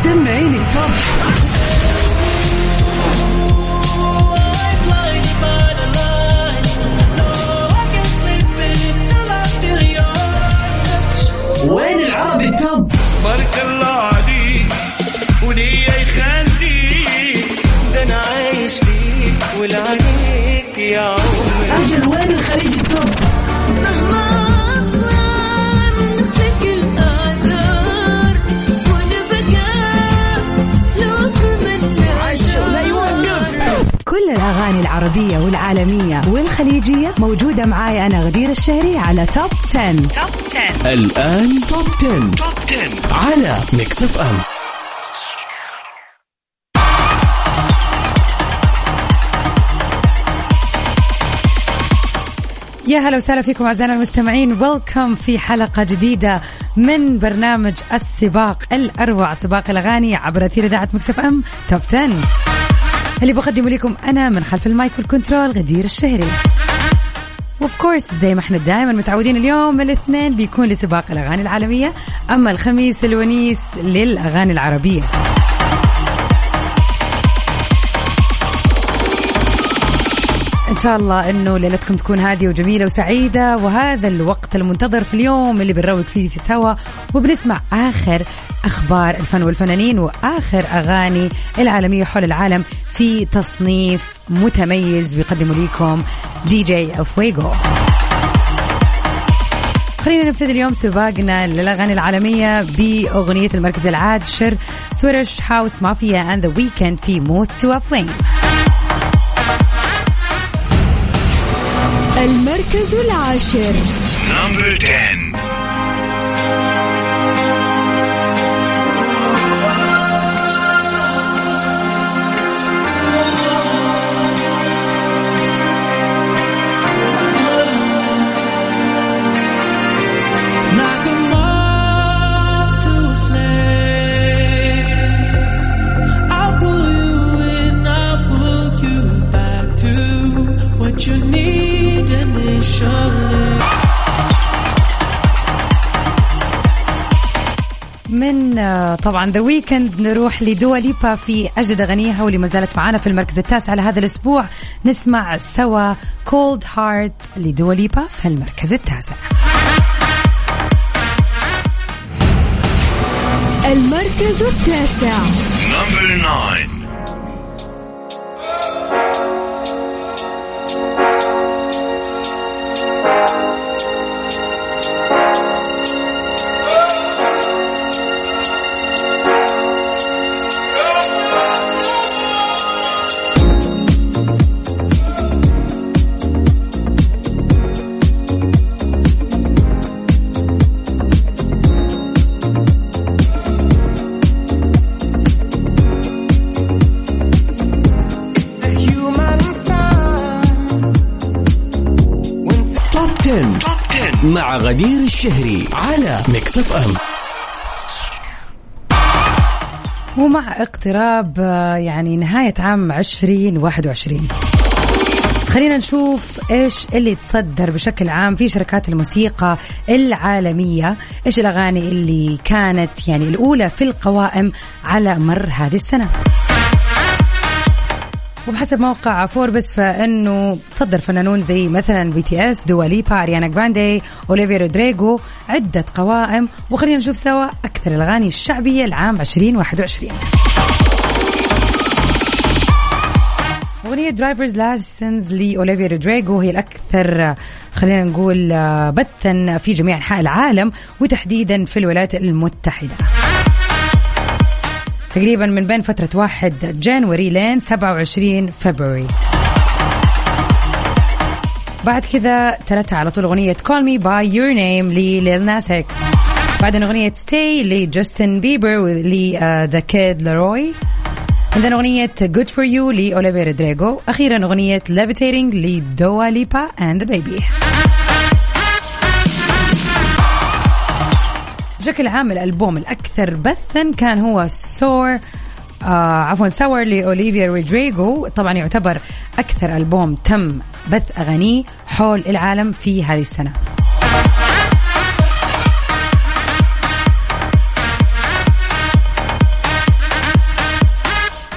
سمعيني التوب وين العربية والعالمية والخليجية. موجودة معاي أنا غدير الشهري على Top 10. الآن Top 10. Top 10 على Mix FM يا هلا وسهلا فيكم أعزائنا المستمعين. welcome في حلقة جديدة من برنامج السباق الأروع سباق الأغاني عبر أثير إذاعة Mix FM Top 10 اللي بقدمه لكم أنا من خلف ال mic وال control غدير الشهري. of course زي ما إحنا دائما متعودين اليوم الاثنين بيكون لسباق الأغاني العالمية أما الخميس الونيس للأغاني العربية. إن شاء الله إنه ليلتكم تكون هادية وجميلة وسعيدة وهذا الوقت المنتظر في اليوم اللي بنروق فيه في سوا وبنسمع آخر أخبار الفن والفنانين وآخر أغاني العالمية حول العالم في تصنيف متميز بيقدمه لكم دي جي الفويجو خلينا نبتدي اليوم سباقنا للأغاني العالمية بأغنية المركز العاشر Swedish House Mafia and The Weeknd في Moth To Flame المركز العاشر. نمبر 10 من آه، طبعا ذا ويكند نروح لدوا ليبا في اجدد اغانيها واللي ما زالت معانا في المركز التاسع لهذا الأسبوع. نسمع سوا Cold Heart لدوا ليبا في المركز التاسع. المركز التاسع. غدير الشهري على Mix FM ومع اقتراب آه، يعني نهاية عام 2021 خلينا نشوف إيش اللي تصدر بشكل عام في شركات الموسيقى العالمية. إيش الأغاني اللي كانت يعني الأولى في القوائم على مر هذه السنة؟ وبحسب موقع فوربس فإنه تصدر فنانون زي مثلا BTS دواليبا اريانا جراندي اوليفيا رودريجو عدة قوائم. وخلينا نشوف سوا أكثر الأغاني الشعبية العام 2021 أغنية Drivers License لأوليفيا رودريجو هي الأكثر خلينا نقول آه، بثا في جميع أنحاء العالم وتحديدا في الولايات المتحدة. تقريبا من بين فترة 1 January لين 27 فبراير. بعد كذا تلتها على طول أغنية Call Me By Your Name لليل ناس إكس بعدين أغنية Stay لجاستن بيبر ول ذا كيد لاروي عندنا أغنية Good For You لأوليفيا رودريجو أخيرا أغنية Levitating لدوا ليبا and DaBaby. بشكل عام الألبوم الأكثر بثا كان هو Sour آه عفوا Sour لأوليفيا رودريجو طبعا يعتبر أكثر ألبوم تم بث أغانيه حول العالم في هذه السنة.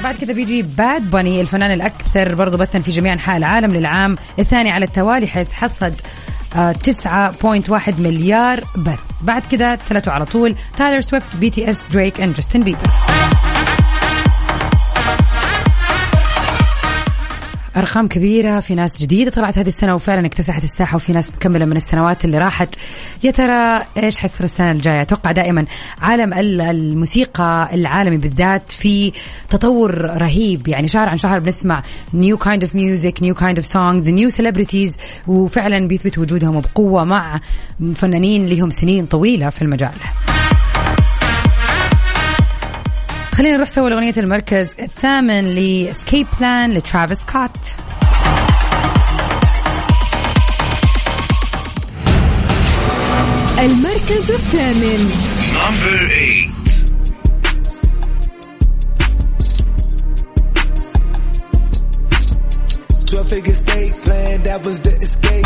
بعد كذا بيجي باد باني الفنان الأكثر برضو بثا في جميع أنحاء العالم للعام الثاني على التوالي حيث حصد آه، 9.1 مليار بث. بعد كذا تلته على طول. تايلر سويفت BTS دريك and جاستن بيبر أرقام كبيرة في ناس جديدة طلعت هذه السنة وفعلا اكتسحت الساحة وفي ناس مكملة من السنوات اللي راحت. يا ترى إيش حيصير السنة الجاية؟ أتوقع دائما عالم ال- الموسيقى العالمي بالذات في تطور رهيب. يعني شهر عن شهر بنسمع new kind of music new kind of songs new celebrities وفعلا بيثبت وجودهم بقوة مع فنانين لهم سنين طويلة في المجال. خلينا نروح سوا لأغنية المركز الثامن ل Escape Plan لترافيس سكوت المركز الثامن Number 8. Twelve figure estate plan, that was the escape.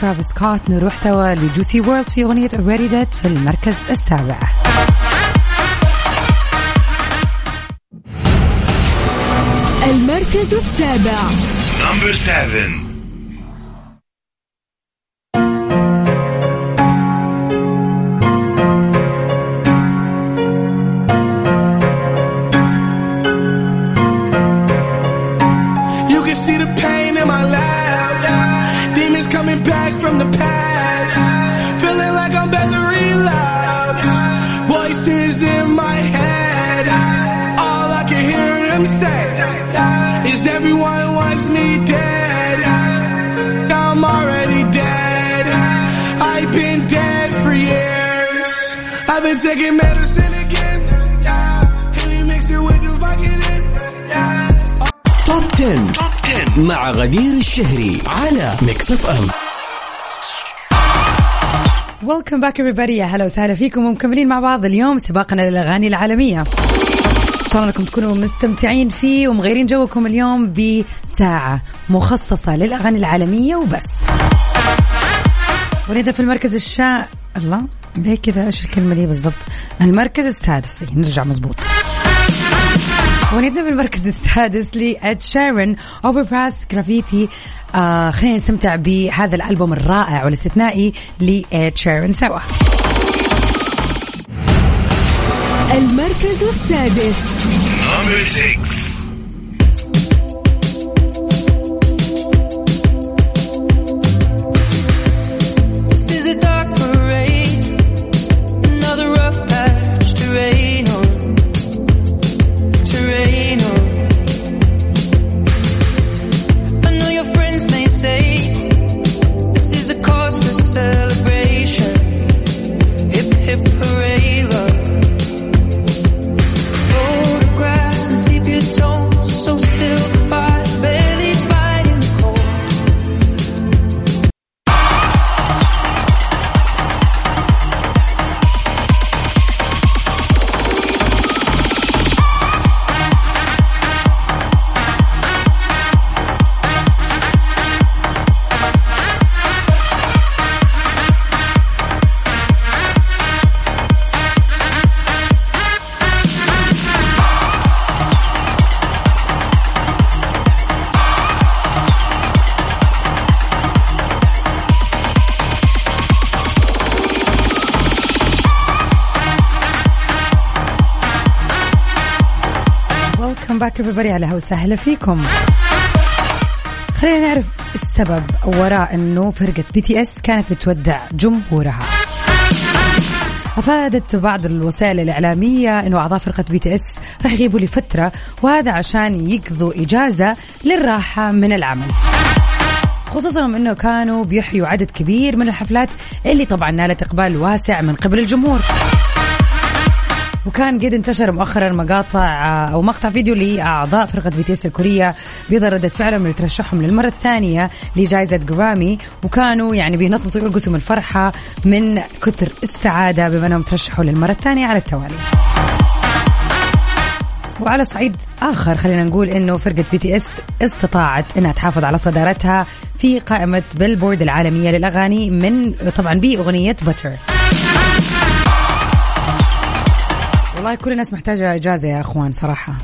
ترافيس سكوت نروح سوا لجوس وورلد في أغنية Already Dead في المركز السابع المركز السابع Number 7. Voices in my head. All I can hear them say is everyone wants me dead. I'm already dead. I've been dead for years. I've been taking medicine again. Henny mix it with the Vicodin. توب 10. مع غدير الشهري على ميكس اف ام Welcome back يا هلا وسهلا فيكم. ومكملين مع بعض اليوم سباقنا للأغاني العالمية. إن شاء الله إنكم تكونوا مستمتعين فيه ومغيرين جوكم اليوم بساعة مخصصة للأغاني العالمية وبس. ونبدأ في المركز الشا الله ليه كذا؟ إيش الكلمة دي بالضبط؟ المركز السادس. دي نرجع مزبوط. ونبدأ بالمركز السادس لإد شيرن Overpass Graffiti آه خلينا نستمتع بهذا الألبوم الرائع والاستثنائي لإد شيرن سوا. المركز السادس. back everybody هلا وسهلا فيكم. خلينا نعرف السبب وراء إنه فرقة BTS كانت بتودع جمهورها. أفادت بعض الوسائل الإعلامية أنه أعضاء فرقة BTS راح يغيبوا لفترة وهذا عشان يقضوا إجازة للراحة من العمل. خصوصا إنه كانوا بيحيوا عدد كبير من الحفلات اللي طبعا نالت إقبال واسع من قبل الجمهور. وكان قد انتشر مؤخرا مقاطع أو مقطع فيديو لأعضاء فرقة BTS الكورية بيظهر ردة فعلهم لترشحهم للمرة الثانية لجائزة جرامي وكانوا يعني بينططوا يرقصوا من الفرحة من كثر السعادة بما أنهم ترشحوا للمرة الثانية على التوالي. وعلى صعيد آخر خلينا نقول إنه فرقة BTS استطاعت إنها تحافظ على صدارتها في قائمة بيلبورد العالمية للأغاني من طبعا بأغنية Butter والله كل الناس محتاجة إجازة يا أخوان صراحة.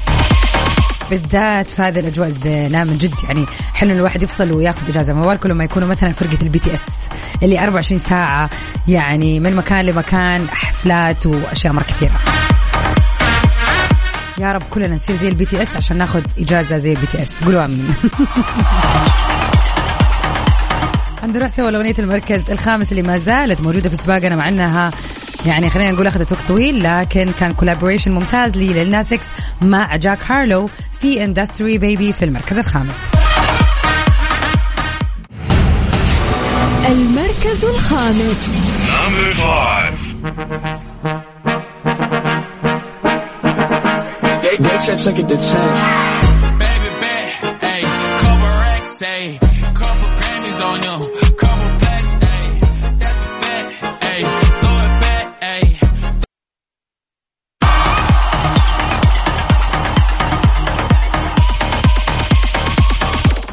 بالذات في هذه الأجواء الزينه من جد يعني حلو الواحد يفصل وياخذ إجازة. ما بالكم لما يكونوا مثلا فرقة ال BTS اللي 24 ساعة يعني من مكان لمكان حفلات وأشياء مرة كثيرة. يا رب كلنا نصير زي ال BTS عشان ناخذ إجازة زي ال BTS قولوا آمين. نروح سوا لأغنية المركز الخامس اللي ما زالت موجودة في سباقنا مع إنها يعني خلينا نقول أخذت وقت طويل لكن كان collaboration ممتاز لليل ناس إكس مع جاك هارلو في Industry Baby في المركز الخامس المركز الخامس Number five. It to. Baby back, ayy, couple racks, ayy, couple Grammys on you,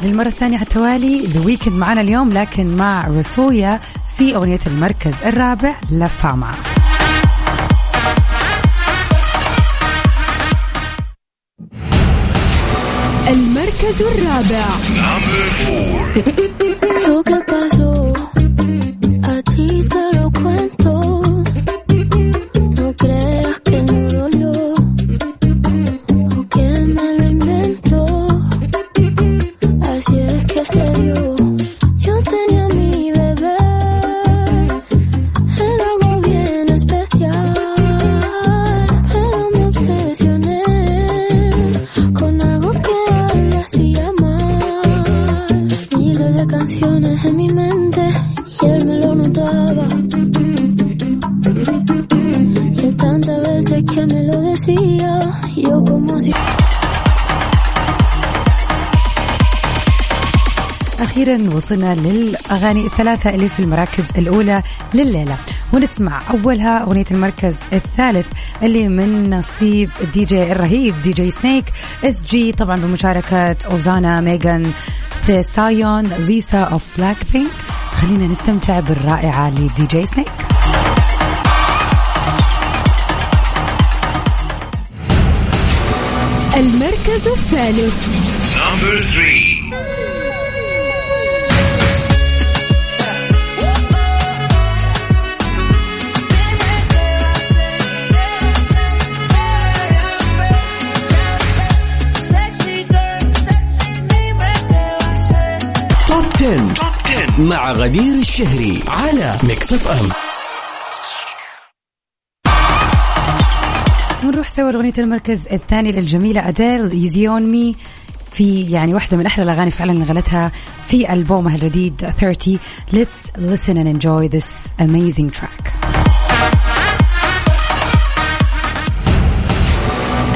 للمرة الثانية على التوالي ذا ويكند معنا اليوم لكن مع رسويا في أغنية المركز الرابع لفاما. المركز الرابع. أخيرا وصلنا للأغاني الثلاثة اللي في المراكز الأولى لليلة. ونسمع أولها أغنية المركز الثالث اللي من نصيب الدي جي الرهيب دي جي سنيك SG طبعا بمشاركة أوزونا ميغان ستاليون ليسا of بلاك بينك خلينا نستمتع بالرائعة لدي جي سنيك. المركز الثالث. Number three. مع غدير الشهري على ميكس اف ام ونروح سوا لأغنية المركز الثاني للجميلة أديل يزي اون مي في يعني واحدة من أحلى الأغاني فعلا غنتها في ألبومها الجديد 30 Let's listen and enjoy this amazing track.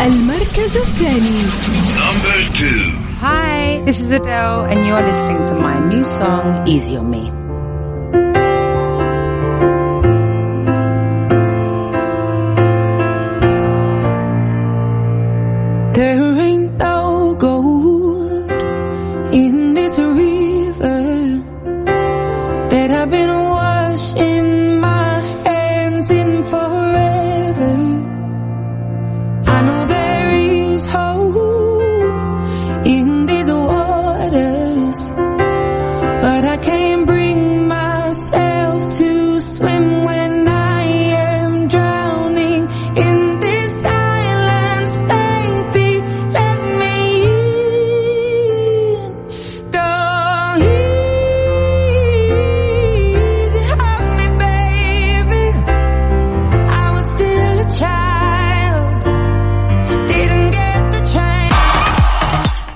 المركز الثاني Number two. Hi, this is Adele, and you're listening to my new song, Easy on Me.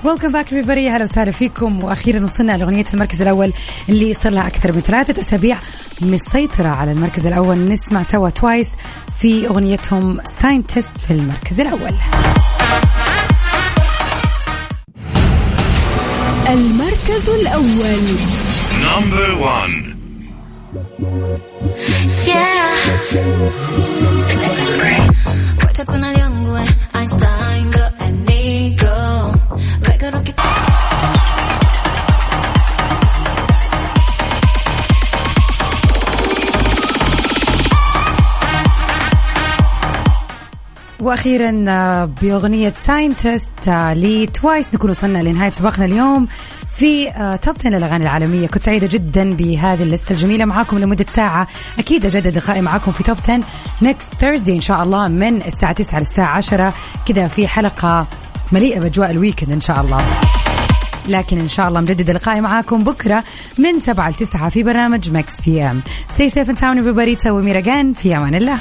welcome back everybody. أهلا وسهلا فيكم. وأخيرا وصلنا لأغنية المركز الأول اللي صار لها أكثر من ثلاثة أسابيع. مسيطرة على المركز الأول. نسمع سوا Twice في أغنيتهم Scientist في المركز الأول. المركز الأول. Number one. Wacha وأخيرا آه، بأغنية Scientist ل Twice نكون وصلنا لنهاية سباقنا اليوم في آه، top 10 للاغاني العالمية. كنت سعيدة جدا بهذه ال list ة الجميلة معاكم لمدة ساعة. أكيد أجدد لقائي معاكم في top 10 next Thursday إن شاء الله من الساعة 9 للساعه 10 كذا في حلقة مليئة بأجواء ال weekend إن شاء الله. لكن إن شاء الله مجدد لقائي معاكم بكرة من 7 ل 9 في برنامج Mix PM. Stay safe and sound everybody. تسوي ميرا في أمان الله.